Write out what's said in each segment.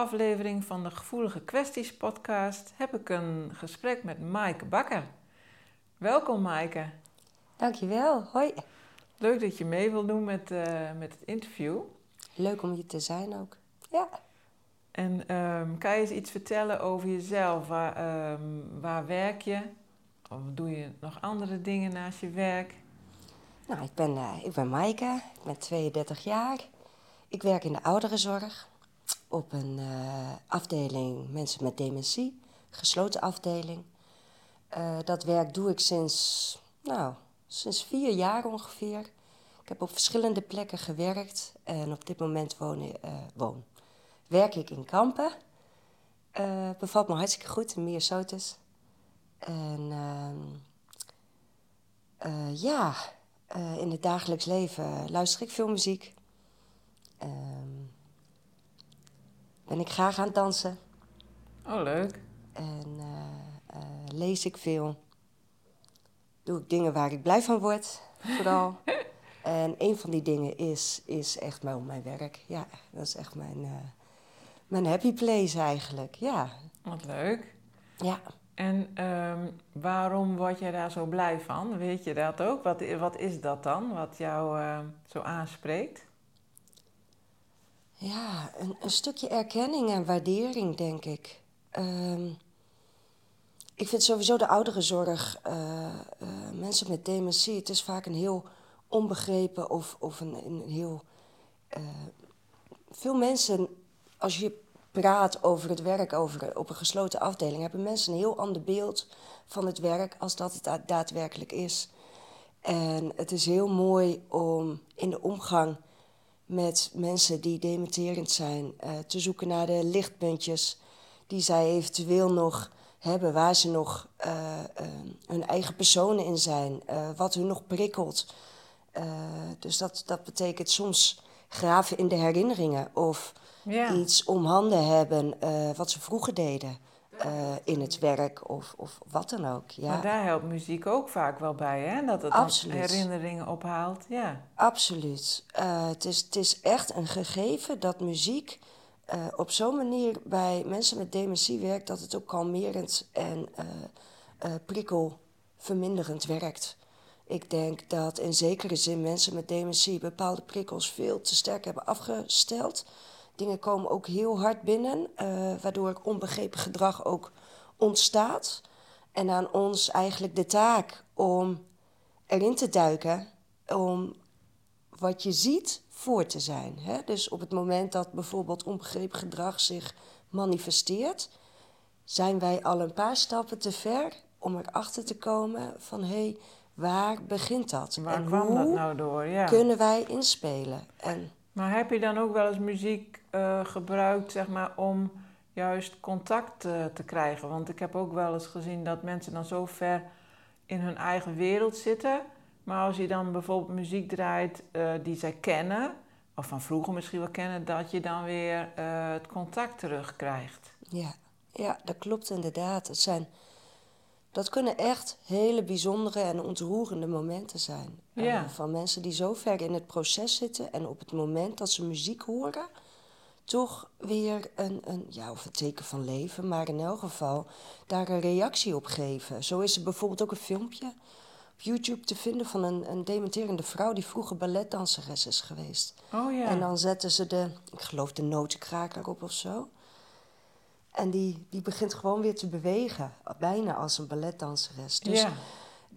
Aflevering van de Gevoelige Kwesties podcast heb ik een gesprek met Maaike Bakker. Welkom Maaike. Dankjewel, hoi. Leuk dat je mee wil doen met, eh, met het interview. Leuk om je te zijn ook. Ja. En ehm, kan je eens iets vertellen over jezelf? Waar, ehm, waar werk je? Of doe je nog andere dingen naast je werk? Nou, ik ben, uh, ik ben Maaike, ik ben 32 jaar. Ik werk in de ouderenzorg op een uh, afdeling mensen met dementie, gesloten afdeling. Uh, dat werk doe ik sinds, nou, sinds vier jaar ongeveer. Ik heb op verschillende plekken gewerkt en op dit moment woon, uh, woon. werk ik in Kampen. bevalt me hartstikke goed in Meersotis. En ja, in het dagelijks leven luister ik veel muziek. Ehm, ben ik graag aan dansen. Oh, leuk. En uh, uh, lees ik veel. Doe ik dingen waar ik blij van word, vooral. en een van die dingen is, is echt mijn, mijn werk. Ja, dat is echt mijn, uh, mijn happy place eigenlijk, ja. Wat leuk. Ja. En um, waarom word jij daar zo blij van? Weet je dat ook? Wat, wat is dat dan, wat jou zo aanspreekt? Ja, een, een, stukje erkenning en waardering, denk ik. Um, ik vind sowieso de ouderenzorg, uh, uh, mensen met dementie, het is vaak een heel onbegrepen of, of een, een heel. Uh, veel mensen, als je praat over het werk over, op een gesloten afdeling, hebben mensen een heel ander beeld van het werk als dat het daadwerkelijk is. En het is heel mooi om in de omgang met mensen die dementerend zijn. Uh, te zoeken naar de lichtpuntjes die zij eventueel nog hebben, waar ze nog uh, uh, hun eigen personen in zijn, wat hun nog prikkelt. dus dat, dat betekent soms graven in de herinneringen of ja. iets om handen hebben wat ze vroeger deden. Uh, in het werk of, of wat dan ook. Ja. Maar daar helpt muziek ook vaak wel bij, hè? Dat het Absoluut. herinneringen ophaalt. Ja. Absoluut. Uh, het, is, het is echt een gegeven dat muziek uh, op zo'n manier bij mensen met dementie werkt... dat het ook kalmerend en prikkelverminderend werkt. Ik denk dat in zekere zin mensen met dementie bepaalde prikkels veel te sterk hebben afgesteld... Dingen komen ook heel hard binnen, uh, waardoor onbegrepen gedrag ook ontstaat. En aan ons eigenlijk de taak om erin te duiken, om wat je ziet voor te zijn. Hè? Dus op het moment dat bijvoorbeeld onbegrepen gedrag zich manifesteert, zijn wij al een paar stappen te ver om erachter te komen van hé, hey, waar begint dat? Waar en kwam hoe dat nou door? Ja. kunnen wij inspelen? En maar heb je dan ook wel eens muziek uh, gebruikt, zeg maar, om juist contact uh, te krijgen? Want ik heb ook wel eens gezien dat mensen dan zo ver in hun eigen wereld zitten. Maar als je dan bijvoorbeeld muziek draait uh, die zij kennen, of van vroeger misschien wel kennen, dat je dan weer het contact terugkrijgt. Ja, ja, dat klopt inderdaad. Het zijn dat kunnen echt hele bijzondere en ontroerende momenten zijn. Ja. Van mensen die zo ver in het proces zitten en op het moment dat ze muziek horen, toch weer een, een, ja, of een teken van leven, maar in elk geval daar een reactie op geven. Zo is er bijvoorbeeld ook een filmpje op YouTube te vinden van een, een dementerende vrouw die vroeger balletdanseres is geweest. Oh ja. En dan zetten ze de, ik geloof de notenkraker op of zo. En die, die begint gewoon weer te bewegen, bijna als een balletdanseres. Dus ja.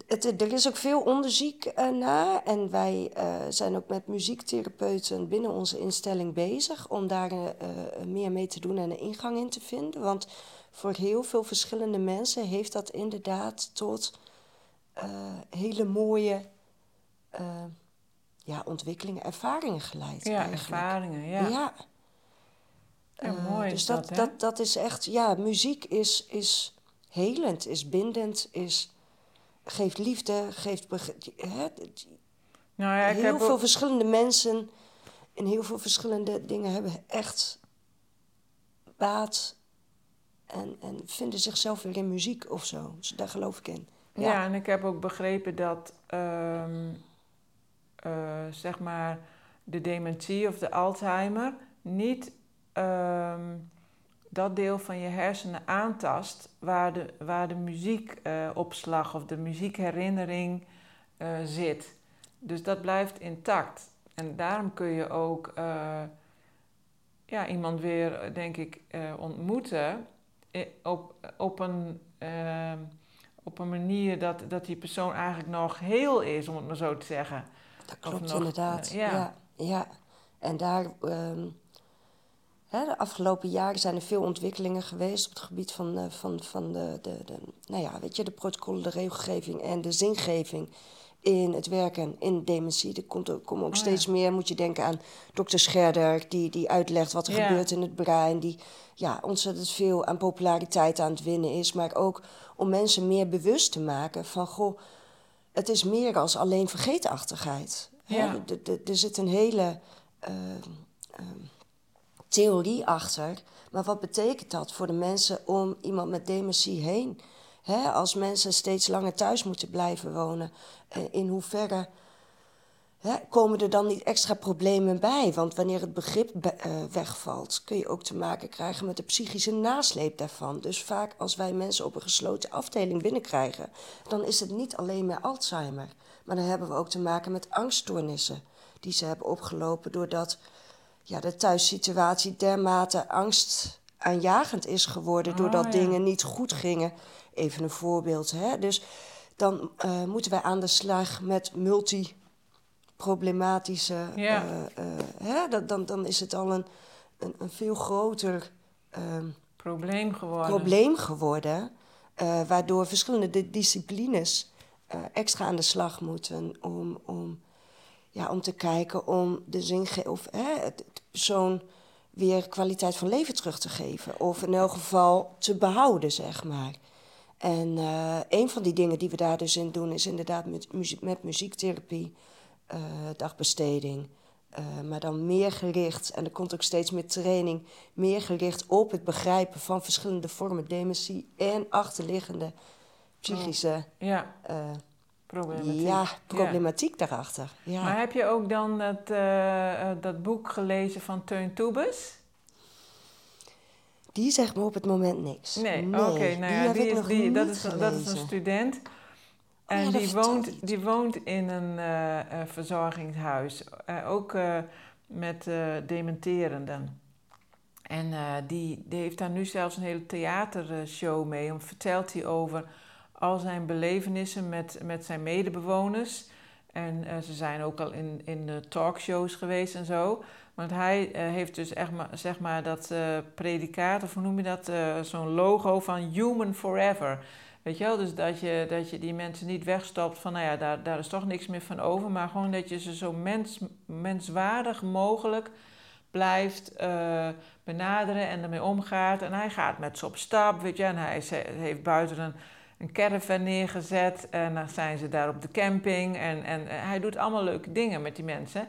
het, er is ook veel onderzoek uh, naar. En wij uh, zijn ook met muziektherapeuten binnen onze instelling bezig om daar uh, meer mee te doen en een ingang in te vinden. Want voor heel veel verschillende mensen heeft dat inderdaad tot hele mooie ja, ontwikkelingen, ervaringen geleid. Ja, ervaringen, ja. Ja. Mooi dus dat, dat, dat, dat is echt, ja, muziek is, is helend, is bindend, is geeft liefde, geeft. Hè, nou ja, ik heel veel verschillende mensen en heel veel verschillende dingen hebben echt baat en, en vinden zichzelf weer in muziek of zo. Dus daar geloof ik in. Ja, en ik heb ook begrepen dat, um, uh, zeg maar, de dementie of de Alzheimer niet um, dat deel van je hersenen aantast waar de, waar de muziekopslag of de muziekherinnering uh, zit. Dus dat blijft intact. En daarom kun je ook uh, ja, iemand weer, denk ik, uh, ontmoeten op, op, een, op een manier dat, dat die persoon eigenlijk nog heel is, om het maar zo te zeggen. Dat klopt inderdaad. ja. ja. ja, En daar. Um de afgelopen jaren zijn er veel ontwikkelingen geweest op het gebied van, uh, van, van de, de, de, nou ja, weet je, de protocollen, de regelgeving en de zingeving in het werken in dementie. Er komt, komen ook oh, steeds meer, moet je denken aan dokter Scherder, die, die uitlegt wat er gebeurt in het brein, die ja, ontzettend veel aan populariteit aan het winnen is, maar ook om mensen meer bewust te maken van, goh, het is meer als alleen vergeetachtigheid. Ja. Er zit een hele... Uh, theorie achter. Maar wat betekent dat voor de mensen om iemand met dementie heen? als mensen steeds langer thuis moeten blijven wonen, eh, in hoeverre komen er dan niet extra problemen bij? Want wanneer het begrip eh, wegvalt, kun je ook te maken krijgen met de psychische nasleep daarvan. Dus vaak als wij mensen op een gesloten afdeling binnenkrijgen, dan is het niet alleen maar Alzheimer. Maar dan hebben we ook te maken met angststoornissen die ze hebben opgelopen doordat ja, de thuissituatie dermate angstaanjagend is geworden... doordat oh, dingen niet goed gingen. Even een voorbeeld. Hè? Dus dan uh, moeten wij aan de slag met multiproblematische... Ja. Uh, hè? Dan, dan, dan is het al een, een, een veel groter... Ehm, probleem geworden. Probleem geworden waardoor verschillende disciplines extra aan de slag moeten om... om ja, om te kijken om de zin of hè, persoon weer kwaliteit van leven terug te geven. Of in elk geval te behouden, zeg maar. En uh, een van die dingen die we daar dus in doen, is inderdaad met, muziek, met muziektherapie, uh, dagbesteding. Uh, maar dan meer gericht, en er komt ook steeds meer training, meer gericht op het begrijpen van verschillende vormen dementie en achterliggende psychische ja problematiek. Ja, problematiek daarachter. Ja. Maar heb je ook dan dat, uh, dat boek gelezen van Teun Toebes? Die zegt me op het moment niks. Nee, oké. Okay, nou ja, die, is, die, dat, is, dat is een student. Oh en die, woont, die woont in een uh, verzorgingshuis. ook met dementerenden. En die, die heeft daar nu zelfs een hele theatershow mee. En vertelt hij over al zijn belevenissen met, met zijn medebewoners. En uh, ze zijn ook al in, in de talkshows geweest en zo. Want hij uh, heeft dus echt maar, zeg maar dat uh, predicaat, of hoe noem je dat? Zo'n logo van Human Forever. Weet je wel, dus dat je, dat je die mensen niet wegstopt van, nou ja, daar, daar is toch niks meer van over. Maar gewoon dat je ze zo mens, menswaardig mogelijk blijft benaderen en ermee omgaat. En hij gaat met ze op stap, weet je. En hij heeft buiten een een caravan neergezet en dan zijn ze daar op de camping. En, en hij doet allemaal leuke dingen met die mensen.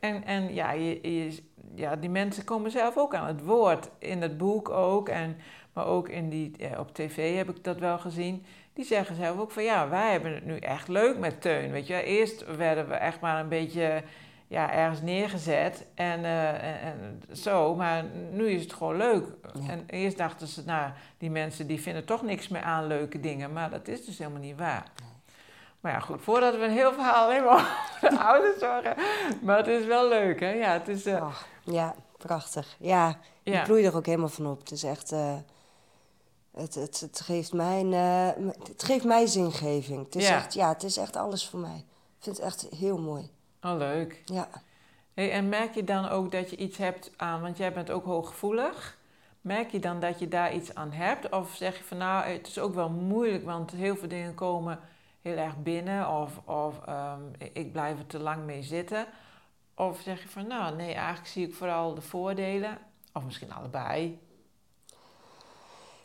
En, en ja, je, ja, die mensen komen zelf ook aan het woord. In het boek ook, en, maar ook in die, op tv heb ik dat wel gezien. Die zeggen zelf ook van ja, wij hebben het nu echt leuk met Teun. Weet je, eerst werden we echt maar een beetje ja, ergens neergezet en, uh, en, zo. Maar nu is het gewoon leuk. En eerst dachten ze, nou, die mensen die vinden toch niks meer aan leuke dingen. Maar dat is dus helemaal niet waar. Maar ja, goed, voordat we een heel verhaal alleen maar over de ouders zorgen. Maar het is wel leuk, hè? Ja, het is... Uh... ja, prachtig. Ja, ik bloei er ook helemaal van op. Het is echt... Uh, Het, het, het, geeft, mijn, eh, het geeft mij zingeving. Het is. Echt, ja, het is echt alles voor mij. Ik vind het echt heel mooi. Oh, leuk. Ja. Hey, en merk je dan ook dat je iets hebt aan, want jij bent ook hooggevoelig. Merk je dan dat je daar iets aan hebt? Of zeg je van nou, het is ook wel moeilijk, want heel veel dingen komen heel erg binnen. Of, of ehm, ik blijf er te lang mee zitten. Of zeg je van nou, nee, eigenlijk zie ik vooral de voordelen. Of misschien allebei.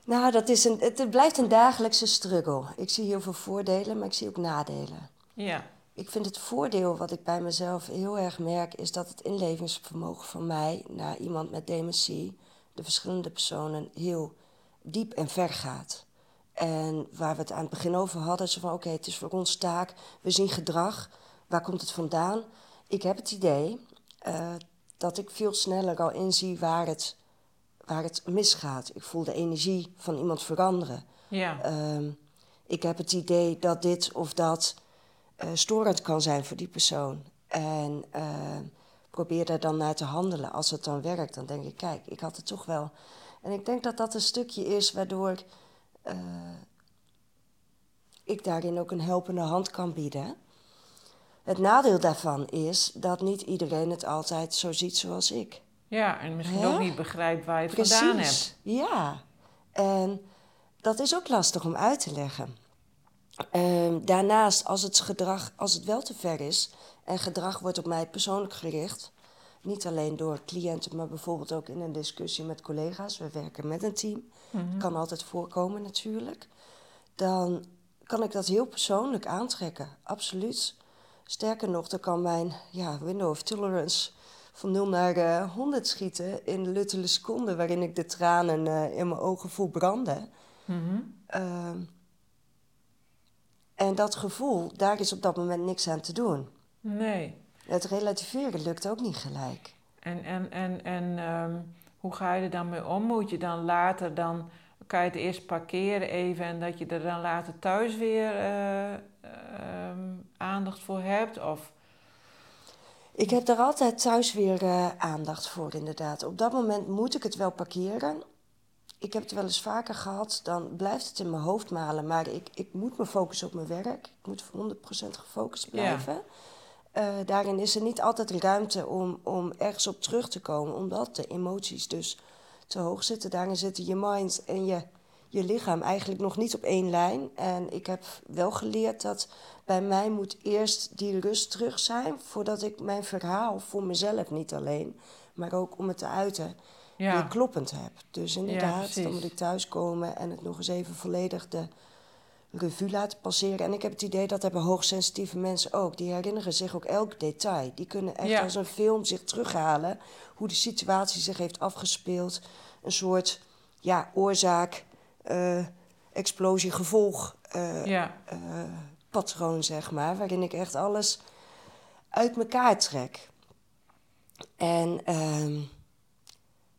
Nou, dat is een, het, het blijft een dagelijkse struggle. Ik zie heel veel voordelen, maar ik zie ook nadelen. Ja, Ik vind het voordeel wat ik bij mezelf heel erg merk, is dat het inlevingsvermogen van mij naar iemand met dementie, de verschillende personen, heel diep en ver gaat. En waar we het aan het begin over hadden, zo van oké, het is voor ons taak, we zien gedrag, waar komt het vandaan? Ik heb het idee eh, dat ik veel sneller al inzie waar het, waar het misgaat. Ik voel de energie van iemand veranderen. ja, Ehm, ik heb het idee dat dit of dat eh, storend kan zijn voor die persoon. En ehm, probeer daar dan naar te handelen. Als het dan werkt, dan denk ik, kijk, ik had het toch wel. En ik denk dat dat een stukje is waardoor eh, ik daarin ook een helpende hand kan bieden. Het nadeel daarvan is dat niet iedereen het altijd zo ziet zoals ik. ja. En misschien Hè? ook niet begrijpt waar je het vandaan hebt. Ja, en dat is ook lastig om uit te leggen. Ehm, daarnaast, als het gedrag, als het wel te ver is en gedrag wordt op mij persoonlijk gericht, niet alleen door cliënten, maar bijvoorbeeld ook in een discussie met collega's, we werken met een team, Mhm. kan altijd voorkomen natuurlijk, dan kan ik dat heel persoonlijk aantrekken, absoluut. Sterker nog, dan kan mijn ja, window of tolerance van 0 naar eh, 100 schieten in de luttele seconde waarin ik de tranen eh, in mijn ogen voel branden. Ehm, en dat gevoel, daar is op dat moment niks aan te doen. Nee. Het relativeren lukt ook niet gelijk. En, en, en, en ehm, hoe ga je er dan mee om? Moet je dan later dan, kan je het eerst parkeren even en dat je er dan later thuis weer eh, ehm, aandacht voor hebt? Of, Ik heb daar altijd thuis weer eh, aandacht voor, inderdaad. Op dat moment moet ik het wel parkeren. Ik heb het wel eens vaker gehad, dan blijft het in mijn hoofd malen. Maar ik, ik moet me focussen op mijn werk. Ik moet 100% gefocust blijven. Eh, daarin is er niet altijd ruimte om, om ergens op terug te komen, omdat de emoties dus te hoog zitten. Daarin zitten je mind en je, je lichaam eigenlijk nog niet op één lijn. En ik heb wel geleerd dat bij mij moet eerst die rust terug zijn, voordat ik mijn verhaal voor mezelf niet alleen, maar ook om het te uiten, weer ja, kloppend heb. Dus inderdaad, dan moet ik thuiskomen en het nog eens even volledig de revue laten passeren. En ik heb het idee dat hebben hoogsensitieve mensen ook. Die herinneren zich ook elk detail. Die kunnen echt Ja. als een film zich terughalen hoe de situatie zich heeft afgespeeld. Een soort ja, oorzaak, eh, explosie, gevolg eh, ja, eh, patroon, zeg maar. Waarin ik echt alles uit elkaar trek. En ehm,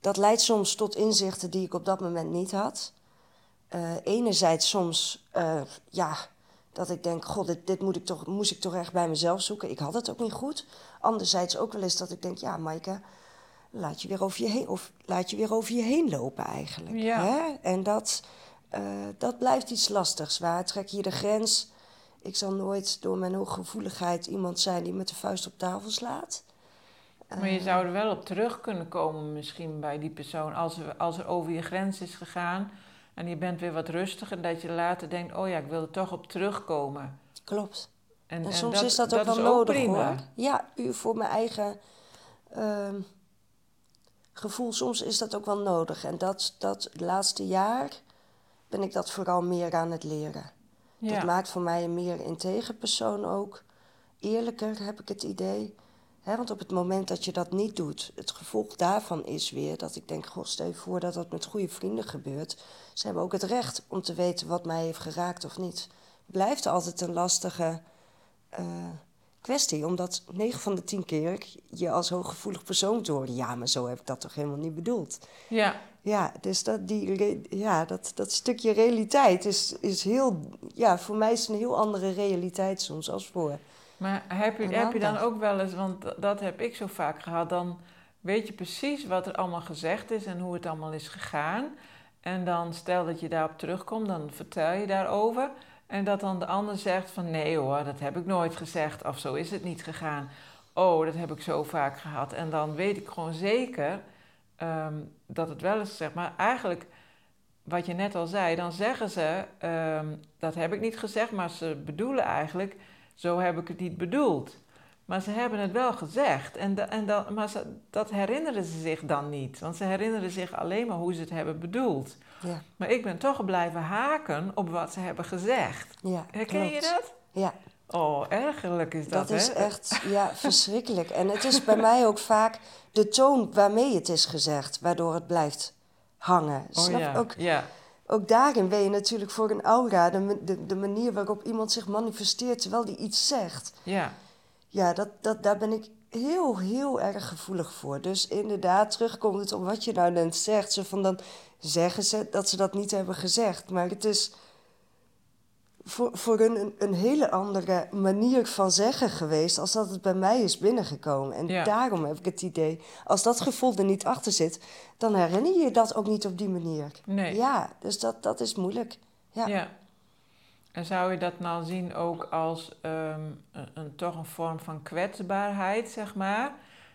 dat leidt soms tot inzichten die ik op dat moment niet had. Eh, enerzijds soms, eh, ja, dat ik denk, god, dit, dit moet ik toch, moest ik toch echt bij mezelf zoeken. Ik had het ook niet goed. Anderzijds ook wel eens dat ik denk, ja, Maaike, laat je weer over je heen, of laat je weer over je heen lopen eigenlijk. Ja. Hè? En dat, eh, dat blijft iets lastigs. Waar trek je de grens? Ik zal nooit door mijn hooggevoeligheid iemand zijn die met de vuist op tafel slaat. Maar je zou er wel op terug kunnen komen misschien bij die persoon. Als er, als er over je grens is gegaan en je bent weer wat rustiger, dat je later denkt, oh ja, ik wil er toch op terugkomen. Klopt. En, En, soms is dat ook wel nodig hoor. Ja, puur voor mijn eigen ehm, gevoel. Soms is dat ook wel nodig. En dat, dat laatste jaar ben ik dat vooral meer aan het leren. Ja. Dat maakt voor mij een meer integer persoon ook. Eerlijker heb ik het idee. Want op het moment dat je dat niet doet, het gevolg daarvan is weer dat ik denk: Goh, stel je voor dat dat met goede vrienden gebeurt. Ze hebben ook het recht om te weten wat mij heeft geraakt of niet. Blijft altijd een lastige eh, kwestie, omdat 9 van de 10 keer je als hooggevoelig persoon horen: ja, maar zo heb ik dat toch helemaal niet bedoeld. ja, Ja, dus dat, die, ja, dat, dat stukje realiteit is, is heel... Ja, voor mij is het een heel andere realiteit soms als voor. Maar heb je, heb je dan ook wel eens, want dat heb ik zo vaak gehad, dan weet je precies wat er allemaal gezegd is en hoe het allemaal is gegaan. En dan stel dat je daarop terugkomt, dan vertel je daarover. En dat dan de ander zegt van nee hoor, dat heb ik nooit gezegd of zo is het niet gegaan. Oh, dat heb ik zo vaak gehad. En dan weet ik gewoon zeker ehm, dat het wel is zeg maar eigenlijk wat je net al zei, dan zeggen ze ehm, dat heb ik niet gezegd, maar ze bedoelen eigenlijk zo heb ik het niet bedoeld. Maar ze hebben het wel gezegd. En, en dat, maar ze, dat herinneren ze zich dan niet. Want ze herinneren zich alleen maar hoe ze het hebben bedoeld. Ja. Maar ik ben toch blijven haken op wat ze hebben gezegd. Ja, Herken je dat? Ja. Oh, ergerlijk is dat, Dat is echt, ja, verschrikkelijk. En het is bij mij ook vaak de toon waarmee het is gezegd, waardoor het blijft hangen. Oh, Snap ja. Ook, ja. Ook daarin ben je natuurlijk voor een aura, de, de, de manier waarop iemand zich manifesteert terwijl die iets zegt. Ja ja, dat, dat, daar ben ik heel, heel erg gevoelig voor. Dus inderdaad, terugkomt het op wat je nou net zegt. Zo van dan zeggen ze dat ze dat niet hebben gezegd. Maar het is voor, voor een, een hele andere manier van zeggen geweest... als dat het bij mij is binnengekomen. En daarom heb ik het idee, als dat gevoel er niet achter zit... dan herinner je je dat ook niet op die manier. Nee. Ja, dus dat, dat is moeilijk. Ja. ja. En zou je dat nou zien ook als ehm, een, toch een vorm van kwetsbaarheid, zeg maar?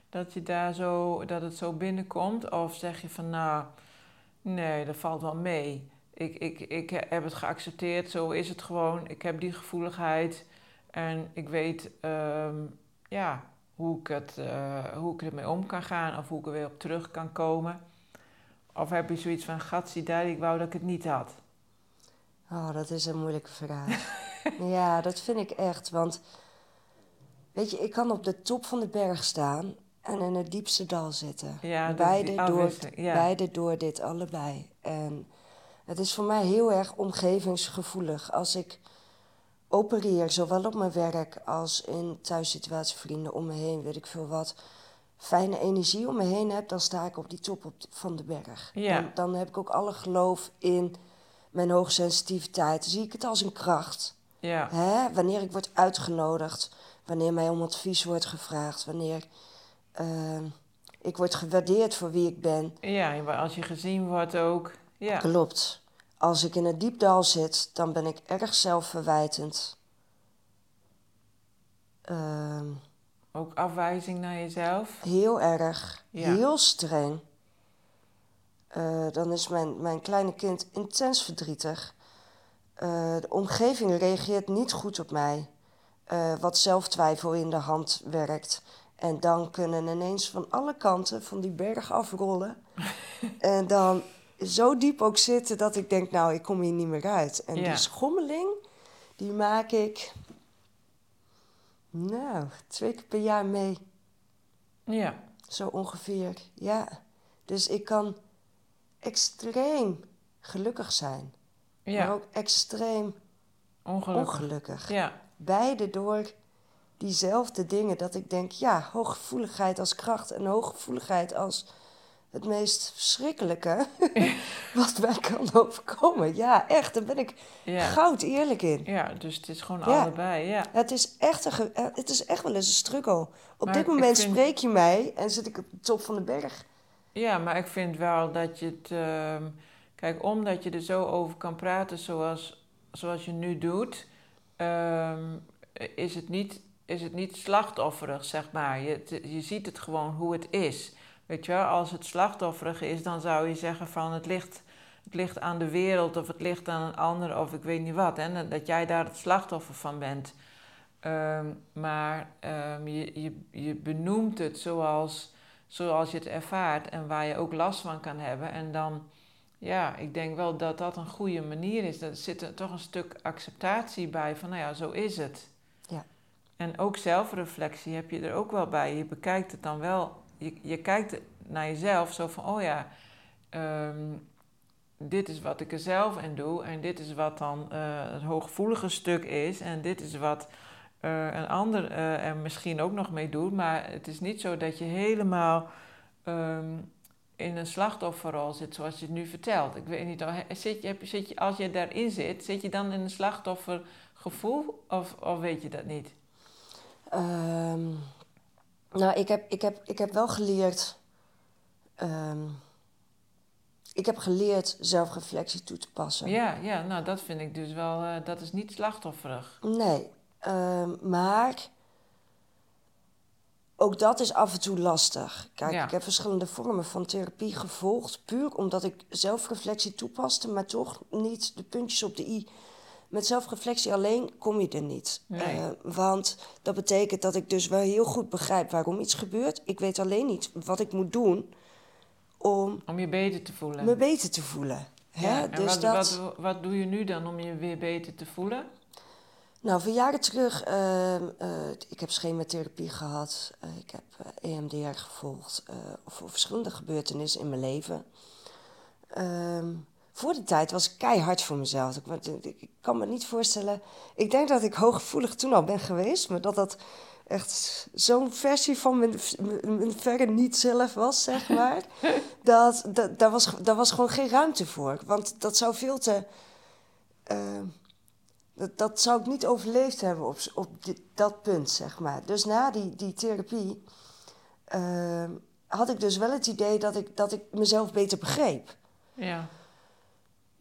Dat, je daar zo, dat het zo binnenkomt? Of zeg je van, nou, nee, dat valt wel mee. Ik, ik, ik heb het geaccepteerd, zo is het gewoon. Ik heb die gevoeligheid en ik weet ehm, ja, hoe, ik het, uh, hoe ik ermee om kan gaan of hoe ik er weer op terug kan komen. Of heb je zoiets van, gatsie daar, ik wou dat ik het niet had? Oh, dat is een moeilijke vraag. ja, dat vind ik echt. Want weet je, ik kan op de top van de berg staan en in het diepste dal zitten. Ja, beide, door, ja. beide door dit allebei. En het is voor mij heel erg omgevingsgevoelig. Als ik opereer, zowel op mijn werk als in thuissituatie, vrienden om me heen, weet ik veel wat. Fijne energie om me heen heb, dan sta ik op die top op van de berg. Ja. En dan heb ik ook alle geloof in mijn hoogsensitiviteit, zie ik het als een kracht. Ja. Hè? Wanneer ik word uitgenodigd, wanneer mij om advies wordt gevraagd, wanneer uh, ik word gewaardeerd voor wie ik ben. Ja, als je gezien wordt ook. Ja. Klopt. Als ik in het diepdal zit, dan ben ik erg zelfverwijtend. Uh, ook afwijzing naar jezelf? Heel erg. Ja. Heel streng. Uh, dan is mijn, mijn kleine kind intens verdrietig. Uh, de omgeving reageert niet goed op mij. Uh, wat zelftwijfel in de hand werkt. En dan kunnen ineens van alle kanten van die berg afrollen. en dan zo diep ook zitten dat ik denk, nou, ik kom hier niet meer uit. En die schommeling, die maak ik, nou, twee keer per jaar mee. Ja. Zo ongeveer, ja. Dus ik kan extreem gelukkig zijn. Ja. Maar ook extreem ongelukkig. ongelukkig. Ja. Beide door diezelfde dingen. Dat ik denk, ja, hooggevoeligheid als kracht en hooggevoeligheid als het meest verschrikkelijke wat mij kan overkomen. Ja, echt, daar ben ik goud eerlijk in. Ja, dus het is gewoon allebei, ja. Het is, echt een het is echt wel eens een struggle. Op dit moment spreek je mij en zit ik op de top van de berg. Ja, maar ik vind wel dat je het. Uh, kijk, omdat je er zo over kan praten zoals, zoals je nu doet, uh, is, het niet, is het niet slachtofferig, zeg maar. Je, je ziet het gewoon hoe het is. Weet je wel, als het slachtofferig is, dan zou je zeggen van het ligt, het ligt aan de wereld of het ligt aan een ander of ik weet niet wat. Hè, dat jij daar het slachtoffer van bent. Um, maar um, je, je, je benoemt het zoals zoals je het ervaart en waar je ook last van kan hebben. En dan, ja, ik denk wel dat dat een goede manier is. Er zit er toch een stuk acceptatie bij van, nou ja, zo is het. Ja. En ook zelfreflectie heb je er ook wel bij. Je bekijkt het dan wel, je, je kijkt naar jezelf zo van, oh ja, ehm, dit is wat ik er zelf in doe en dit is wat dan uh, het hooggevoelige stuk is en dit is wat uh, een ander uh, er misschien ook nog mee doet. Maar het is niet zo dat je helemaal um, in een slachtofferrol zit zoals je het nu vertelt. Ik weet niet, zit je, zit je, als je daarin zit, zit je dan in een slachtoffergevoel of, of weet je dat niet? Um, nou, ik heb, ik, heb, ik heb wel geleerd. Um, ik heb geleerd zelfreflectie toe te passen. Ja, ja, nou dat vind ik dus wel, eh, dat is niet slachtofferig. Nee, ehm, maar ook dat is af en toe lastig. Kijk, Ja. ik heb verschillende vormen van therapie gevolgd, puur omdat ik zelfreflectie toepaste, maar toch niet de puntjes op de i. Met zelfreflectie alleen kom je er niet. Nee. Eh, want dat betekent dat ik dus wel heel goed begrijp waarom iets gebeurt. Ik weet alleen niet wat ik moet doen om Om je beter te voelen. me beter te voelen. Hè? En dus wat, dat... wat, wat doe je nu dan om je weer beter te voelen? Nou, van jaren terug, ehm, eh, ik heb schematherapie gehad, eh, ik heb EMDR gevolgd eh, voor verschillende gebeurtenissen in mijn leven. Ehm, voor die tijd was ik keihard voor mezelf. Ik, ik, ik kan me niet voorstellen. Ik denk dat ik hooggevoelig toen al ben geweest, maar dat dat echt zo'n versie van mijn, mijn, mijn verre niet-zelf was, zeg maar. dat, dat, daar, was, daar was gewoon geen ruimte voor. Want dat zou veel te. ehm, dat, dat zou ik niet overleefd hebben op, op dit, dat punt, zeg maar. Dus na die, die therapie ehm, had ik dus wel het idee dat ik, dat ik mezelf beter begreep. Ja,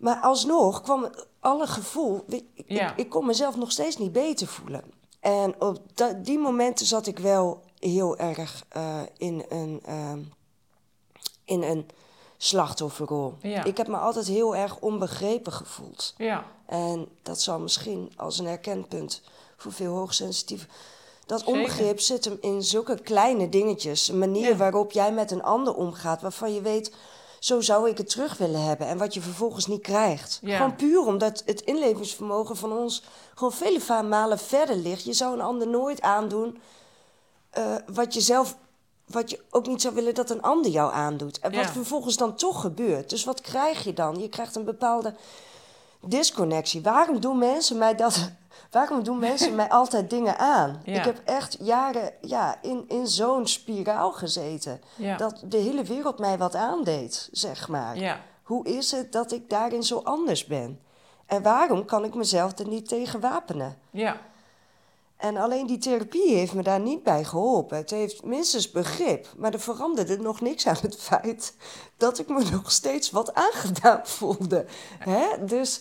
Maar alsnog kwam alle gevoel... Ik, Ja. ik, ik kon mezelf nog steeds niet beter voelen. En op die momenten zat ik wel heel erg eh, in een... ehm, in een slachtofferrol. Ja. Ik heb me altijd heel erg onbegrepen gevoeld. ja, En dat zal misschien als een herkenpunt voor veel hoogsensitieven. Dat Zeker. onbegrip zit hem in zulke kleine dingetjes. Een manier Ja. waarop jij met een ander omgaat, waarvan je weet, zo zou ik het terug willen hebben. En wat je vervolgens niet krijgt. Ja. Gewoon puur omdat het inlevingsvermogen van ons gewoon vele malen verder ligt. Je zou een ander nooit aandoen eh, wat je zelf. Wat je ook niet zou willen dat een ander jou aandoet. En wat Ja. vervolgens dan toch gebeurt. Dus wat krijg je dan? Je krijgt een bepaalde disconnectie. Waarom doen mensen mij dat? Waarom doen mensen mij altijd dingen aan? Ja. Ik heb echt jaren ja, in, in zo'n spiraal gezeten. ja. Dat de hele wereld mij wat aandeed, zeg maar. ja. Hoe is het dat ik daarin zo anders ben? En waarom kan ik mezelf er niet tegen wapenen? ja. En alleen die therapie heeft me daar niet bij geholpen. Het heeft minstens begrip, maar er veranderde nog niks aan het feit dat ik me nog steeds wat aangedaan voelde. Hè? Dus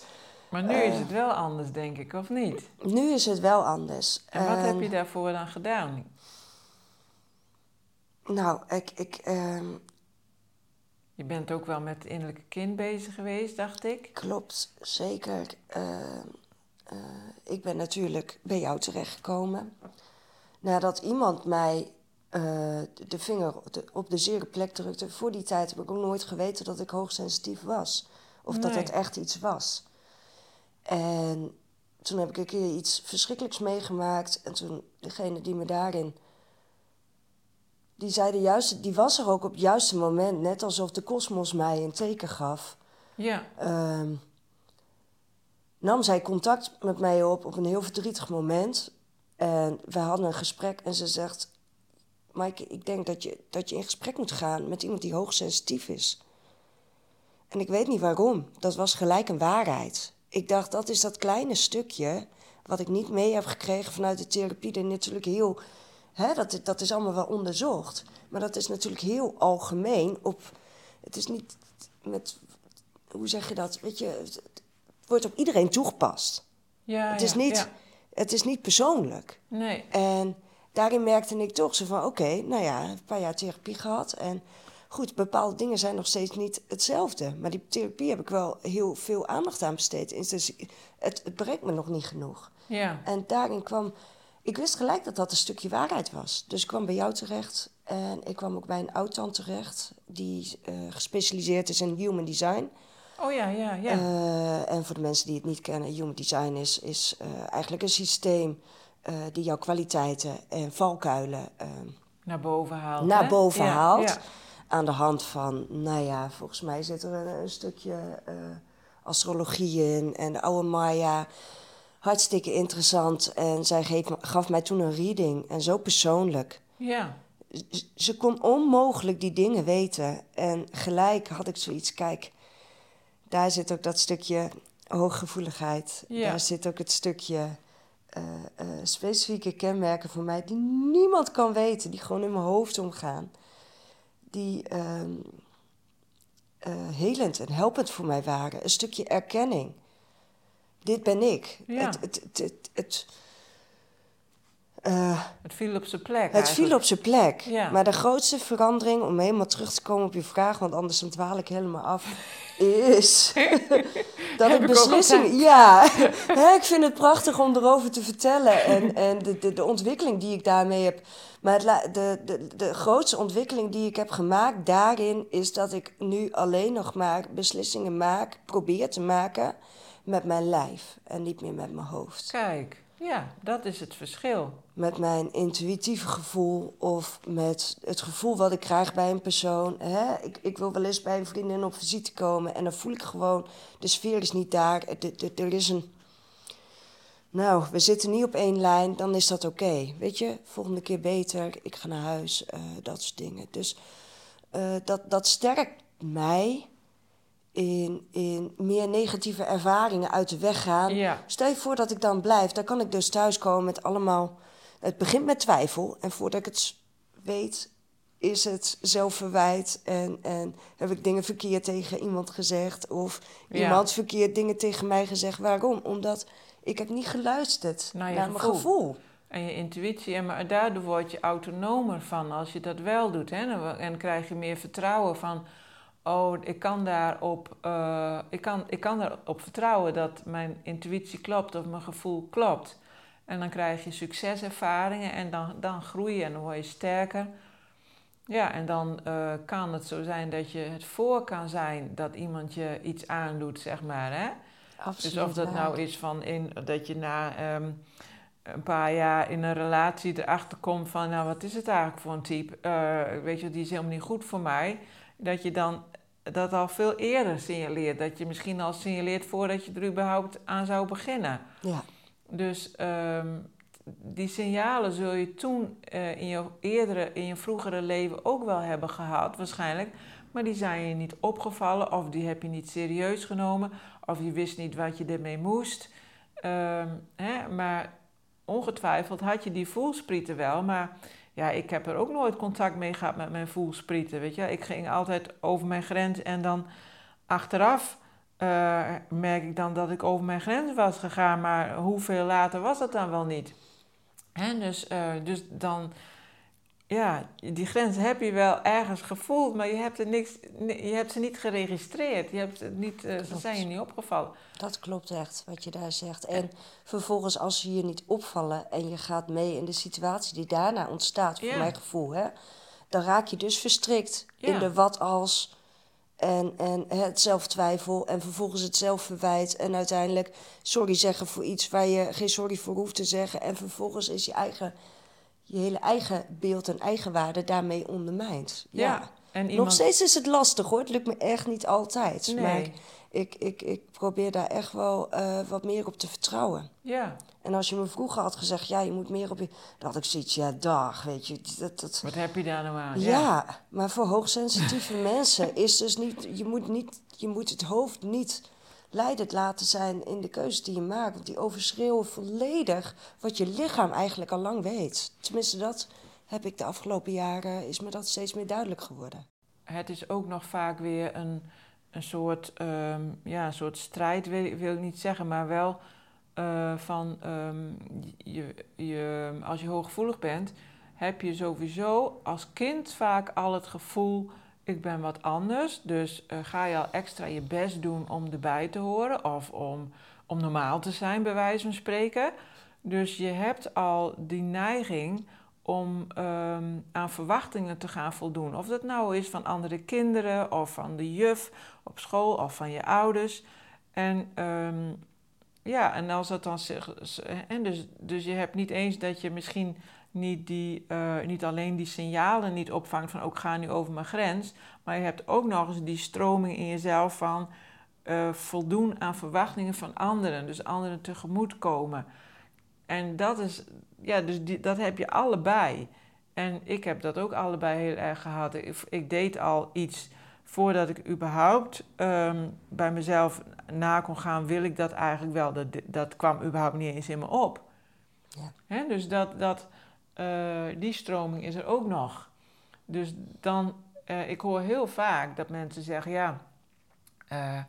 Maar nu is Eh. het wel anders, denk ik, of niet? nu is het wel anders. En wat heb En, je daarvoor dan gedaan? Nou, ik, ik, ehm, Je bent ook wel met het innerlijke kind bezig geweest, dacht ik. klopt zeker. Ehm, eh, ik ben natuurlijk bij jou terechtgekomen. Nadat iemand mij eh, de- vinger op de, op de zere plek drukte. Voor die tijd heb ik ook nooit geweten dat ik hoogsensitief was. Of dat het echt iets was. En toen heb ik een keer iets verschrikkelijks meegemaakt. En toen degene die me daarin... Die zei de juiste, die was er ook op het juiste moment. Net alsof de kosmos mij een teken gaf. Ja, Ehm, nam zij contact met mij op op een heel verdrietig moment. En we hadden een gesprek en ze zegt... Maaike, ik denk dat je, dat je in gesprek moet gaan met iemand die hoogsensitief is. En ik weet niet waarom. Dat was gelijk een waarheid. Ik dacht, dat is dat kleine stukje... wat ik niet mee heb gekregen vanuit de therapie... die natuurlijk heel... Hè, dat, dat is allemaal wel onderzocht. Maar dat is natuurlijk heel algemeen op... Het is niet met hoe zeg je dat? Weet je, het wordt op iedereen toegepast. ja, het, is ja, niet, ja. het is niet persoonlijk. Nee, En daarin merkte ik toch zo van: oké, nou ja, een paar jaar therapie gehad. En goed, bepaalde dingen zijn nog steeds niet hetzelfde. Maar die therapie heb ik wel heel veel aandacht aan besteed. Dus het, het bereikt me nog niet genoeg. ja. En daarin kwam. Ik wist gelijk dat dat een stukje waarheid was. Dus ik kwam bij jou terecht. En ik kwam ook bij een oud terecht. Die eh, gespecialiseerd is in human design. Oh ja, ja, ja. Eh, en voor de mensen die het niet kennen, Human Design is, is eh, eigenlijk een systeem eh, die jouw kwaliteiten en valkuilen eh, naar boven haalt. naar hè? boven Ja, haalt. Ja. Aan de hand van, nou ja, volgens mij zit er een, een stukje eh, astrologie in en de oude Maya. Hartstikke interessant. En zij geef, gaf mij toen een reading en zo persoonlijk. ja. Z- Ze kon onmogelijk die dingen weten. En gelijk had ik zoiets, kijk, daar zit ook dat stukje hooggevoeligheid. Ja. Daar zit ook het stukje eh, eh, specifieke kenmerken voor mij die niemand kan weten, die gewoon in mijn hoofd omgaan. Die, ehm, eh, helend en helpend voor mij waren. Een stukje erkenning. Dit ben ik. Ja. Het, het, het, het, eh, Het viel op zijn plek. het viel op zijn plek. Ja. Maar de grootste verandering, om helemaal terug te komen op je vraag, want anders dan dwaal ik helemaal af, is dat Heb ik beslissingen. Ja, Hè, ik vind het prachtig om erover te vertellen en, en de, de, de ontwikkeling die ik daarmee heb. Maar het, de, de, de grootste ontwikkeling die ik heb gemaakt daarin is dat ik nu alleen nog maar beslissingen maak, probeer te maken met mijn lijf en niet meer met mijn hoofd Kijk, ja, dat is het verschil. met mijn intuïtieve gevoel of met het gevoel wat ik krijg bij een persoon. Hè? Ik, ik wil wel eens bij een vriendin op visite komen en dan voel ik gewoon, de sfeer is niet daar. Er- is een. Nou, we zitten niet op één lijn, dan is dat oké. Weet je, volgende keer beter, ik ga naar huis, eh, dat soort dingen. Dus eh, dat, dat sterkt mij in, in meer negatieve ervaringen uit de weg gaan. Ja. Stel je voor dat ik dan blijf, dan kan ik dus thuiskomen met allemaal. Het begint met twijfel. En voordat ik het weet, is het zelfverwijt. En, en heb ik dingen verkeerd tegen iemand gezegd. Of Ja. iemand verkeerd dingen tegen mij gezegd. Waarom? Omdat ik heb niet geluisterd Naar mijn gevoel. En je intuïtie, en maar daardoor word je autonomer van als je dat wel doet. Hè? En- En krijg je meer vertrouwen van, oh, ik kan daarop, eh, ik kan, ik kan erop vertrouwen dat mijn intuïtie klopt of mijn gevoel klopt. En dan krijg je succeservaringen en dan, dan groei je en dan word je sterker. Ja, en dan eh, kan het zo zijn dat je het voor kan zijn dat iemand je iets aandoet, zeg maar. Hè? Absoluut. Dus of dat nou is van in, dat je na ehm, een paar jaar in een relatie erachter komt van, nou wat is het eigenlijk voor een type? Eh, weet je, die is helemaal niet goed voor mij. Dat je dan dat al veel eerder signaleert. Dat je misschien al signaleert voordat je er überhaupt aan zou beginnen. Ja, Dus ehm, die signalen zul je toen eh, in je eerdere, in je vroegere leven ook wel hebben gehad, waarschijnlijk. Maar die zijn je niet opgevallen, of die heb je niet serieus genomen, of je wist niet wat je ermee moest. Ehm, hè, maar ongetwijfeld had je die voelsprieten wel, maar ja, ik heb er ook nooit contact mee gehad met mijn voelsprieten. Weet je, ik ging altijd over mijn grens en dan achteraf eh, merk ik dan dat ik over mijn grens was gegaan, maar hoeveel later was dat dan wel niet? Hè, dus, eh, dus dan, ja, die grens heb je wel ergens gevoeld, maar je hebt, er niks, je hebt ze niet geregistreerd. Je hebt het niet, eh, ze zijn je niet opgevallen. dat klopt echt, wat je daar zegt. En vervolgens, als ze je niet opvallen en je gaat mee in de situatie die daarna ontstaat, voor Ja. mijn gevoel, hè, dan raak je dus verstrikt in de wat als en, en het zelftwijfel en vervolgens het zelfverwijt en uiteindelijk sorry zeggen voor iets waar je geen sorry voor hoeft te zeggen en vervolgens is je eigen, je hele eigen beeld en eigenwaarde daarmee ondermijnd. Ja. En Nog steeds is het lastig hoor, het lukt me echt niet altijd. Nee. Maar ik, ik, ik probeer daar echt wel eh, wat meer op te vertrouwen. ja, En als je me vroeger had gezegd, ja, je moet meer op je... Dan had ik zoiets, ja, dag, weet je. Dat, dat... wat heb je daar nou aan? Ja. maar voor hoogsensitieve mensen is dus niet... Je moet, niet... je moet het hoofd niet leidend laten zijn in de keuzes die je maakt. Want die overschreeuwen volledig wat je lichaam eigenlijk al lang weet. Tenminste, dat heb ik de afgelopen jaren... is me dat steeds meer duidelijk geworden. het is ook nog vaak weer een, een, soort, ehm, ja, een soort strijd, wil, wil ik niet zeggen, maar wel eh, van ehm, je, je, als je hooggevoelig bent, heb je sowieso als kind vaak al het gevoel, ik ben wat anders. Dus eh, ga je al extra je best doen om erbij te horen of om, om normaal te zijn, bij wijze van spreken. Dus je hebt al die neiging om ehm, aan verwachtingen te gaan voldoen. Of dat nou is van andere kinderen, of van de juf op school, of van je ouders. En ehm, ja, en als dat dan. En dus, dus je hebt niet eens dat je misschien niet, die, eh, niet alleen die signalen niet opvangt van ook ga nu over mijn grens, maar je hebt ook nog eens die stroming in jezelf van eh, voldoen aan verwachtingen van anderen, dus anderen tegemoetkomen. En dat is, ja, dus die, dat heb je allebei. En ik heb dat ook allebei heel erg gehad. Ik, ik deed al iets voordat ik überhaupt ehm, bij mezelf na kon gaan, wil ik dat eigenlijk wel. Dat, dat kwam überhaupt niet eens in me op. Ja. Dus dat, dat, eh, die stroming is er ook nog. Dus dan, eh, ik hoor heel vaak dat mensen zeggen, ja, eh,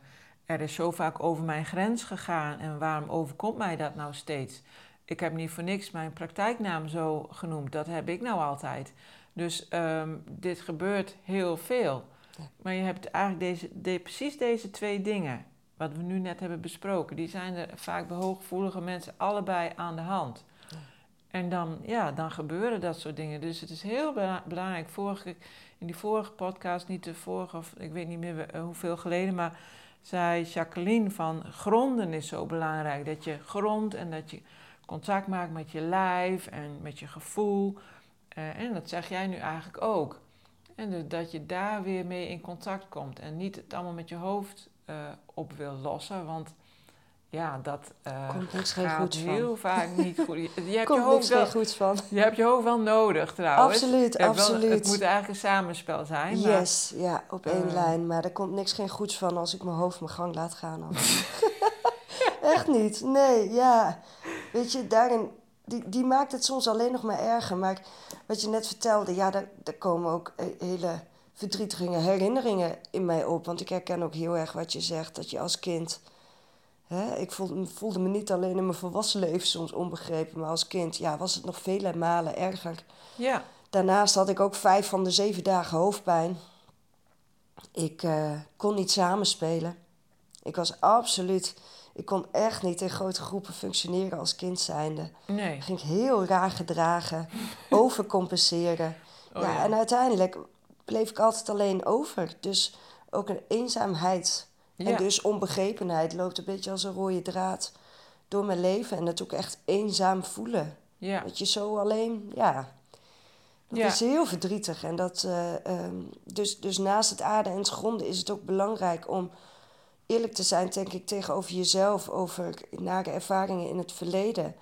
er is zo vaak over mijn grens gegaan en waarom overkomt mij dat nou steeds? Ik heb niet voor niks mijn praktijknaam zo genoemd, dat heb ik nou altijd. Dus ehm, dit gebeurt heel veel. Maar je hebt eigenlijk deze, de, precies deze twee dingen, wat we nu net hebben besproken, die zijn er vaak bij hooggevoelige mensen allebei aan de hand. En dan, ja, dan gebeuren dat soort dingen. Dus het is heel belangrijk. Vorige, in die vorige podcast, niet de vorige, of ik weet niet meer eh, hoeveel geleden, maar zei Jacqueline van gronden is zo belangrijk. Dat je grondt en dat je contact maakt met je lijf en met je gevoel. Uh, en dat zeg jij nu eigenlijk ook. En dus dat je daar weer mee in contact komt en niet het allemaal met je hoofd uh, op wil lossen. Want ja, dat uh, Komt niks gaat goed heel vaak niet goed. Je hebt Komt je hoofd wel, van. je hebt je hoofd wel nodig trouwens. Absoluut, wel- absoluut. het moet eigenlijk een samenspel zijn. Maar, Yes, ja, op één Eh. lijn. Maar er komt niks geen goeds van als ik mijn hoofd mijn gang laat gaan. Echt niet, nee, ja. Weet je, daarin, die, die maakt het soms alleen nog maar erger. Maar wat je net vertelde, ja, daar, daar komen ook hele verdrietige herinneringen in mij op. Want ik herken ook heel erg wat je zegt, dat je als kind... Hè, ik voelde, voelde me niet alleen in mijn volwassen leven soms onbegrepen, maar als kind ja, was het nog vele malen erger. ja, Daarnaast had ik ook vijf van de zeven dagen hoofdpijn. Ik eh, kon niet samenspelen. Ik was absoluut... Ik kon echt niet in grote groepen functioneren als kind zijnde. nee. Ik ging heel raar gedragen, overcompenseren. Oh, ja, ja. en uiteindelijk bleef ik altijd alleen over. Dus ook een eenzaamheid Ja. en dus onbegrepenheid loopt een beetje als een rode draad door mijn leven. En het ook echt eenzaam voelen. Ja, Dat je zo alleen, ja. Dat Ja. is heel verdrietig. En dat, eh, ehm, dus, dus naast het aarde en het gronden is het ook belangrijk om eerlijk te zijn, denk ik, tegenover jezelf, over nare ervaringen in het verleden.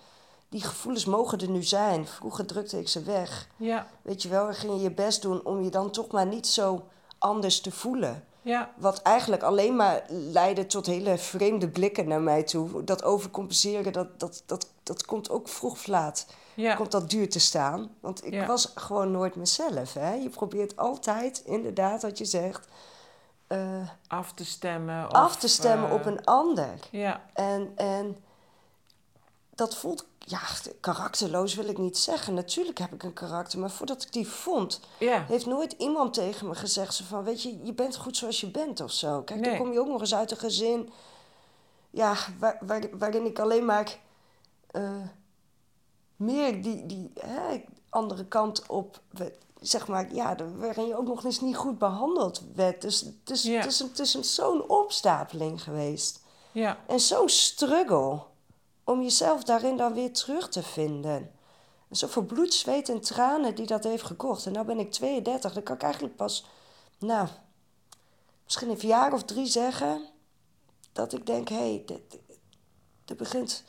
Die gevoelens mogen er nu zijn. Vroeger drukte ik ze weg. ja, Weet je wel, en ging je je best doen om je dan toch maar niet zo anders te voelen. Ja, Wat eigenlijk alleen maar leidde tot hele vreemde blikken naar mij toe. Dat overcompenseren, dat, dat, dat, dat komt ook vroeg of laat. ja. Komt dat duur te staan. Want ik Ja. was gewoon nooit mezelf. Hè? Je probeert altijd, inderdaad, wat je zegt, eh, Af te stemmen. Of, af te stemmen eh, op een ander. Ja, En, en dat voelt, ja, karakterloos wil ik niet zeggen. Natuurlijk heb ik een karakter, maar voordat ik die vond, ja, heeft nooit iemand tegen me gezegd zo van, weet je, je bent goed zoals je bent of zo. Kijk, dan kom je ook nog eens uit een gezin, ja, waar, waar, waarin ik alleen maar eh, meer die, die hè, andere kant op, zeg maar, ja, waarin je ook nog eens niet goed behandeld werd. Dus het is, Ja. het is, een- het is een- zo'n opstapeling geweest. ja, En zo'n struggle om jezelf daarin dan weer terug te vinden. En zoveel bloed, zweet en tranen die dat heeft gekocht. En nu ben ik 32, dan kan ik eigenlijk pas, nou, misschien een jaar of drie zeggen... dat ik denk, hé, hey, er- begint,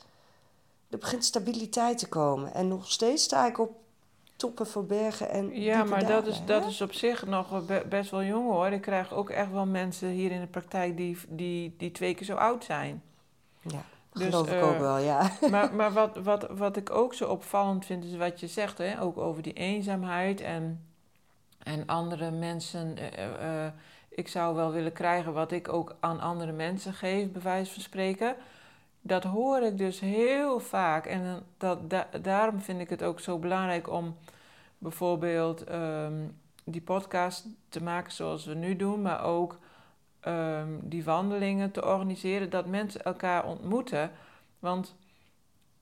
er begint stabiliteit te komen. En nog steeds sta ik op toppen voor bergen en ja maar dat is, hè? dat is op zich nog best wel jong hoor. Ik krijg ook echt wel mensen hier in de praktijk die, die, die twee keer zo oud zijn. Ja, Dus, geloof ik eh, ook wel, ja. maar maar wat, wat, wat ik ook zo opvallend vind, is wat je zegt, hè? ook over die eenzaamheid en, en andere mensen. eh, eh, ik zou wel willen krijgen wat ik ook aan andere mensen geef, bij wijze van spreken. Dat hoor ik dus heel vaak. En dat, da- daarom vind ik het ook zo belangrijk om bijvoorbeeld ehm, die podcast te maken zoals we nu doen, maar ook ehm, die wandelingen te organiseren, dat mensen elkaar ontmoeten. Want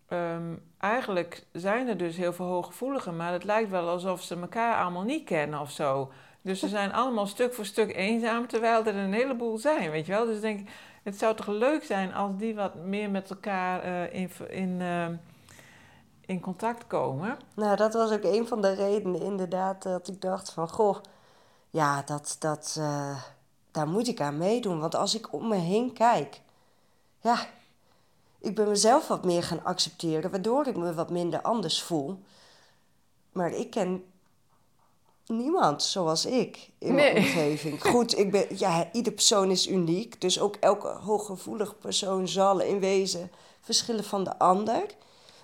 ehm, eigenlijk zijn er dus heel veel hooggevoeligen, maar het lijkt wel alsof ze elkaar allemaal niet kennen of zo. Dus ze zijn allemaal stuk voor stuk eenzaam, terwijl er een heleboel zijn, weet je wel. Dus denk ik, het zou toch leuk zijn als die wat meer met elkaar eh, in, in, ehm, in contact komen. Nou, dat was ook een van de redenen inderdaad dat ik dacht van... Goh, ja, dat, dat, eh, daar moet ik aan meedoen. Want als ik om me heen kijk... Ja, ik ben mezelf wat meer gaan accepteren... waardoor ik me wat minder anders voel. Maar ik ken niemand zoals ik in mijn Nee. omgeving. Goed, ik ben, ja, ieder persoon is uniek. Dus ook elke hooggevoelig persoon zal in wezen verschillen van de ander.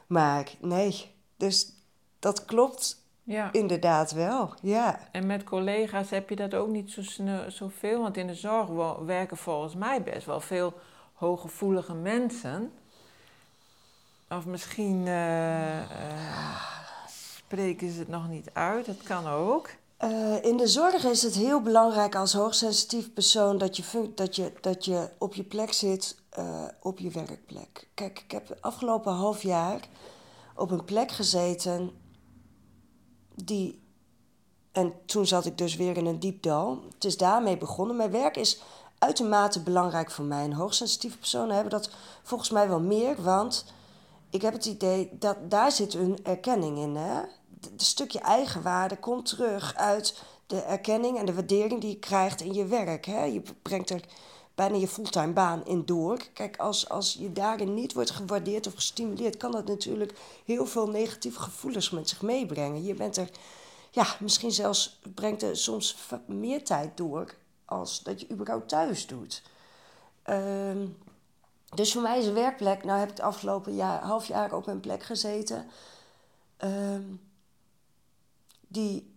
Maar nee, dus dat klopt Ja. Inderdaad wel, ja. En met collega's heb je dat ook niet zo zoveel? Want in de zorg werken volgens mij best wel veel hooggevoelige mensen. Of misschien eh, eh, spreken ze het nog niet uit, dat kan ook. Eh, in de zorg is het heel belangrijk als hoogsensitief persoon dat je, dat je, dat je op je plek zit op je werkplek. Kijk, ik heb het afgelopen half jaar op een plek gezeten die. En toen zat ik dus weer in een diep dal. Het is daarmee begonnen. Mijn werk is uitermate belangrijk voor mij. En hoogsensitieve personen hebben dat volgens mij wel meer, want ik heb het idee dat daar zit een erkenning in. Hè? Het stukje eigenwaarde komt terug uit de erkenning en de waardering die je krijgt in je werk. Hè? Je brengt er bijna je fulltime baan in door. Kijk, als, als je daarin niet wordt gewaardeerd of gestimuleerd, kan dat natuurlijk heel veel negatieve gevoelens met zich meebrengen. Je bent er, ja, misschien zelfs brengt er soms meer tijd door als dat je überhaupt thuis doet. Ehm, dus voor mij is een werkplek, nou heb ik het afgelopen jaar, half jaar op een plek gezeten, ehm, die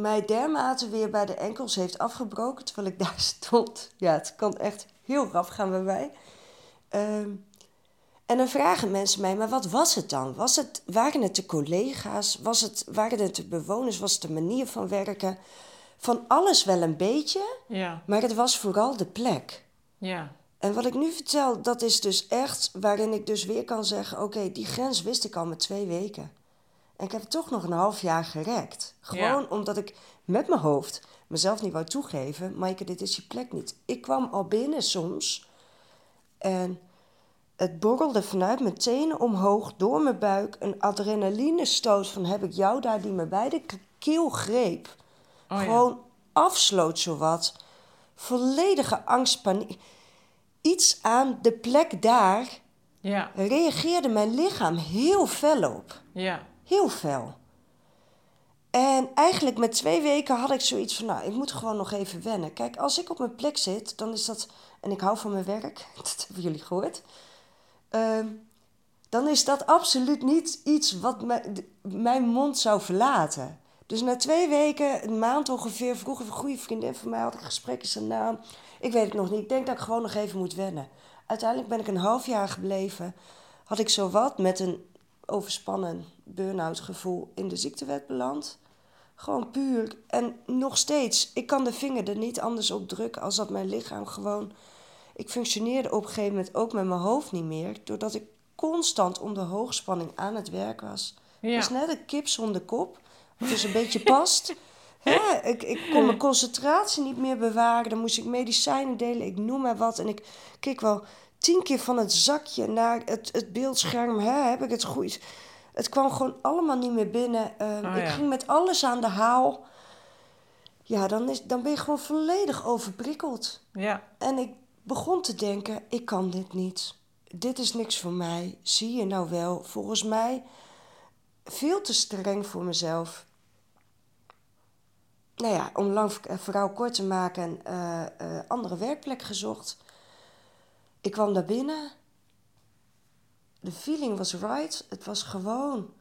mij dermate weer bij de enkels heeft afgebroken terwijl ik daar stond. Ja, het kan echt heel raf gaan bij mij. Ehm, en dan vragen mensen mij, maar wat was het dan? Was het, waren het de collega's? Was het, waren het de bewoners? Was het de manier van werken? Van alles wel een beetje, Ja, maar het was vooral de plek. ja, En wat ik nu vertel, dat is dus echt waarin ik dus weer kan zeggen: oké, die grens wist ik al met twee weken. En ik heb het toch nog een half jaar gerekt. Gewoon omdat ik met mijn hoofd mezelf niet wou toegeven: Maaike, dit is je plek niet. Ik kwam al binnen soms en het borrelde vanuit mijn tenen omhoog door mijn buik. Een adrenalinestoot van heb ik jou daar die me bij de keel greep. Oh ja. gewoon afsloot zowat. Volledige angst, paniek. Iets aan de plek daar ja, reageerde mijn lichaam heel fel op. ja, Heel fel. En eigenlijk met twee weken had ik zoiets van, nou, ik moet gewoon nog even wennen. Kijk, als ik op mijn plek zit, dan is dat, en ik hou van mijn werk, dat hebben jullie gehoord. Ehm, dan is dat absoluut niet iets wat mijn mond zou verlaten. Dus na twee weken, een maand ongeveer, vroeg een goede vriendin van mij, had ik een gesprek. Ze zei, nou, ik weet het nog niet. Ik denk dat ik gewoon nog even moet wennen. Uiteindelijk ben ik een half jaar gebleven. Had ik zowat met een overspannen burn-out gevoel in de ziektewet beland. Gewoon puur. En nog steeds, ik kan de vinger er niet anders op drukken als dat mijn lichaam gewoon... Ik functioneerde op een gegeven moment ook met mijn hoofd niet meer... doordat ik constant onder hoogspanning aan het werk was. ja. Het is net een kip zonder kop, wat dus een beetje past. Hè, ik, ik kon mijn concentratie niet meer bewaren. Dan moest ik medicijnen delen, ik noem maar wat. En ik keek wel tien keer van het zakje naar het, het beeldscherm. Hè, heb ik het goed? Het kwam gewoon allemaal niet meer binnen. Ehm, Oh, ik ja. ging met alles aan de haal. Ja, dan, is, dan ben je gewoon volledig overprikkeld. ja. En ik begon te denken, ik kan dit niet. Dit is niks voor mij. Zie je nou wel, volgens mij veel te streng voor mezelf. Nou ja, om lang verhaal kort te maken, eh, andere werkplek gezocht. Ik kwam daar binnen. De feeling was right. Het was gewoon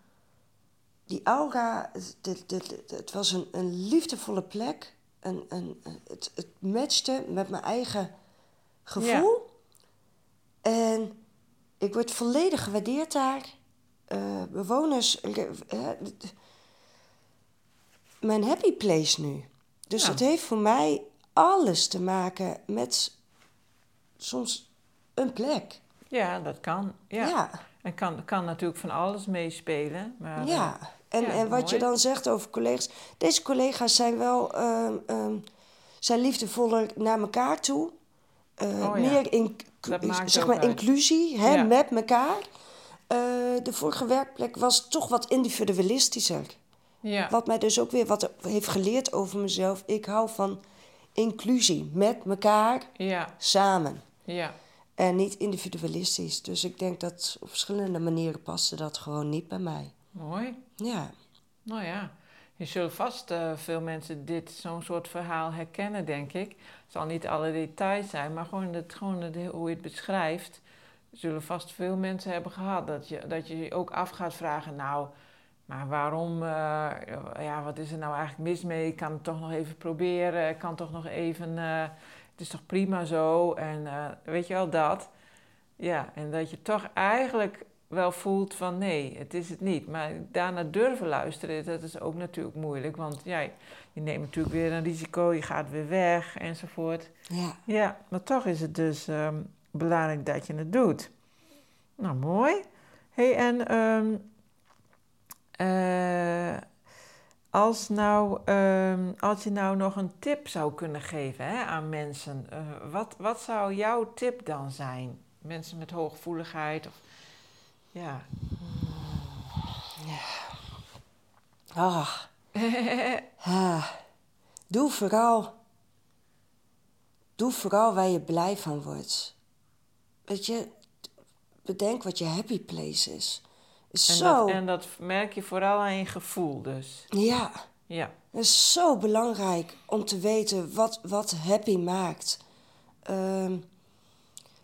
die aura. Het, het, het, het- was een, een liefdevolle plek. Een, een, het, het matchte met mijn eigen gevoel. En ik word volledig gewaardeerd daar. Eh, bewoners. eh, mijn happy place nu. Dus Ja. het heeft voor mij alles te maken met soms een plek. Ja, dat kan. Ja. Ja. En kan, kan natuurlijk van alles meespelen. Maar, Ja, en, ja, en wat je dan zegt over collega's. Deze collega's zijn wel ehm, ehm, zijn liefdevoller naar elkaar toe. Eh, Oh ja. Meer in, zeg maar uit. inclusie hè, met elkaar. Eh, de vorige werkplek was toch wat individualistischer. ja. Wat mij dus ook weer wat heeft geleerd over mezelf. Ik hou van inclusie met elkaar ja, samen. ja. En niet individualistisch. Dus ik denk dat op verschillende manieren paste dat gewoon niet bij mij. Mooi. Ja. Nou ja, je zult vast eh, veel mensen dit, zo'n soort verhaal herkennen, denk ik. Het zal niet alle details zijn, maar gewoon, het, gewoon het, hoe je het beschrijft, zullen vast veel mensen hebben gehad. Dat je dat je je ook af gaat vragen, nou, Maar waarom, eh, ja, wat is er nou eigenlijk mis mee? Ik kan het toch nog even proberen. Ik kan toch nog even, eh, het is toch prima zo. En eh, weet je wel, dat. Ja, en dat je toch eigenlijk wel voelt van nee, het is het niet. Maar daarna durven luisteren, dat is ook natuurlijk moeilijk. Want ja, je neemt natuurlijk weer een risico, je gaat weer weg enzovoort. Ja. Ja, maar toch is het dus ehm, belangrijk dat je het doet. Nou, mooi. hey, en eh, als, nou, ehm, als je nou nog een tip zou kunnen geven hè, aan mensen, eh, wat, wat zou jouw tip dan zijn? Mensen met hooggevoeligheid of ja. Ah. Ah. Doe vooral. Doe vooral waar je blij van wordt. Weet je, bedenk wat je happy place is. En, zo. dat, en dat merk je vooral aan je gevoel dus. Ja, Ja, het is zo belangrijk om te weten wat, wat happy maakt. Ehm,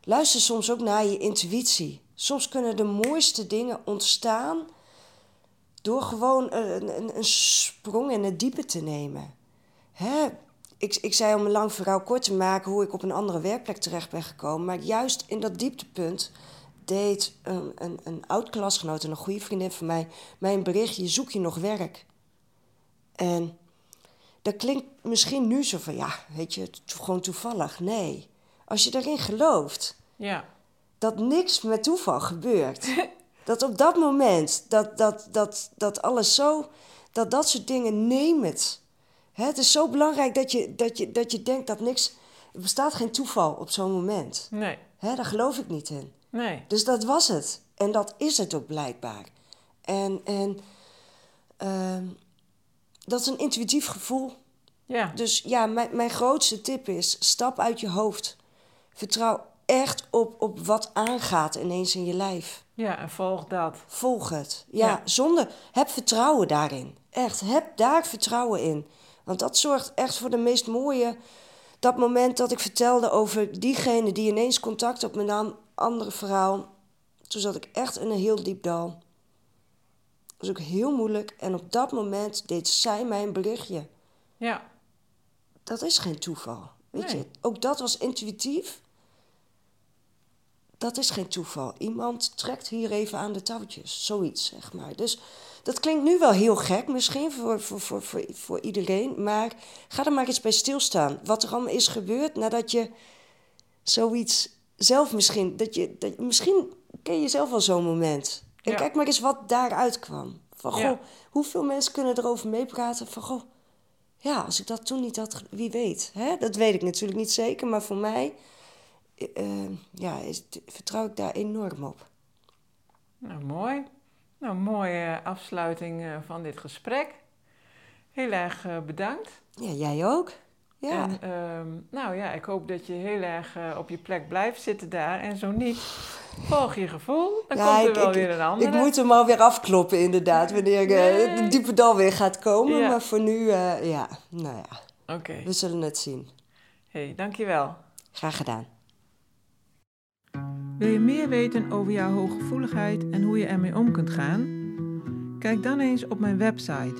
luister soms ook naar je intuïtie. Soms kunnen de mooiste dingen ontstaan door gewoon een, een, een sprong in het diepe te nemen. Hè? Ik, ik zei om een lang verhaal kort te maken hoe ik op een andere werkplek terecht ben gekomen. Maar juist in dat dieptepunt deed een, een, een oud klasgenoot en een goede vriendin van mij mij een berichtje: zoek je nog werk? En dat klinkt misschien nu zo van ja, weet je, gewoon toevallig. Nee, als je erin gelooft ja, dat niks met toeval gebeurt. dat op dat moment, dat, dat, dat, dat alles zo, dat dat soort dingen, neem het. Hè, het is zo belangrijk dat je, dat, je, dat je denkt dat niks, er bestaat geen toeval op zo'n moment. nee, Hè, daar geloof ik niet in. Nee. Dus dat was het. En dat is het ook blijkbaar. En, en ehm, dat is een intuïtief gevoel. Ja, Dus ja, mijn, mijn grootste tip is: stap uit je hoofd. Vertrouw echt op, op wat aangaat ineens in je lijf. ja, en volg dat. Volg het. Ja, Ja. zonder. Heb vertrouwen daarin. Echt, heb daar vertrouwen in. Want dat zorgt echt voor de meest mooie. Dat moment dat ik vertelde over diegene die ineens contact op met een andere vrouw. Toen zat ik echt in een heel diep dal. Dat was ook heel moeilijk. En op dat moment deed zij mij een berichtje. Ja, Dat is geen toeval. Weet Nee. je, ook dat was intuïtief. Dat is geen toeval. Iemand trekt hier even aan de touwtjes. Zoiets, zeg maar. Dus dat klinkt nu wel heel gek, misschien voor, voor, voor, voor, voor iedereen. Maar ga er maar eens bij stilstaan. Wat er allemaal is gebeurd nadat je zoiets zelf misschien. Dat je, dat, misschien ken je zelf wel zo'n moment. En Ja. kijk maar eens wat daaruit kwam. Van goh, Ja. hoeveel mensen kunnen erover meepraten? Van goh, ja, als ik dat toen niet had, wie weet. Hè? Dat weet ik natuurlijk niet zeker, maar voor mij eh, eh, ja, is, vertrouw ik daar enorm op. nou mooi. Nou, mooie afsluiting eh, van dit gesprek. Heel erg bedankt. Ja, jij ook? Ja, En ehm, nou ja, ik hoop dat je heel erg eh, op je plek blijft zitten daar. En zo niet, volg je gevoel. Dan Ja, komt er ik- wel ik- weer een andere. ik moet hem alweer afkloppen inderdaad, wanneer eh, Nee. het diepe dal weer gaat komen. Ja. Maar voor nu, eh, ja, nou ja, Oké, we zullen het zien. hey, dankjewel. Graag gedaan. Wil je meer weten over jouw hooggevoeligheid en hoe je ermee om kunt gaan? Kijk dan eens op mijn website,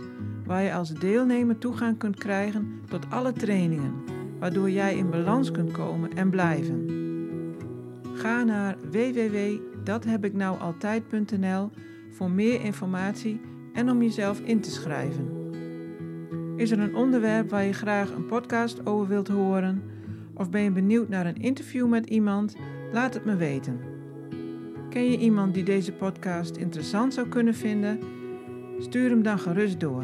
waar je als deelnemer toegang kunt krijgen tot alle trainingen, waardoor jij in balans kunt komen en blijven. Ga naar www.dathebiknoualtijd.nl voor meer informatie en om jezelf in te schrijven. Is er een onderwerp waar je graag een podcast over wilt horen? Of ben je benieuwd naar een interview met iemand? Laat het me weten. Ken je iemand die deze podcast interessant zou kunnen vinden? Stuur hem dan gerust door.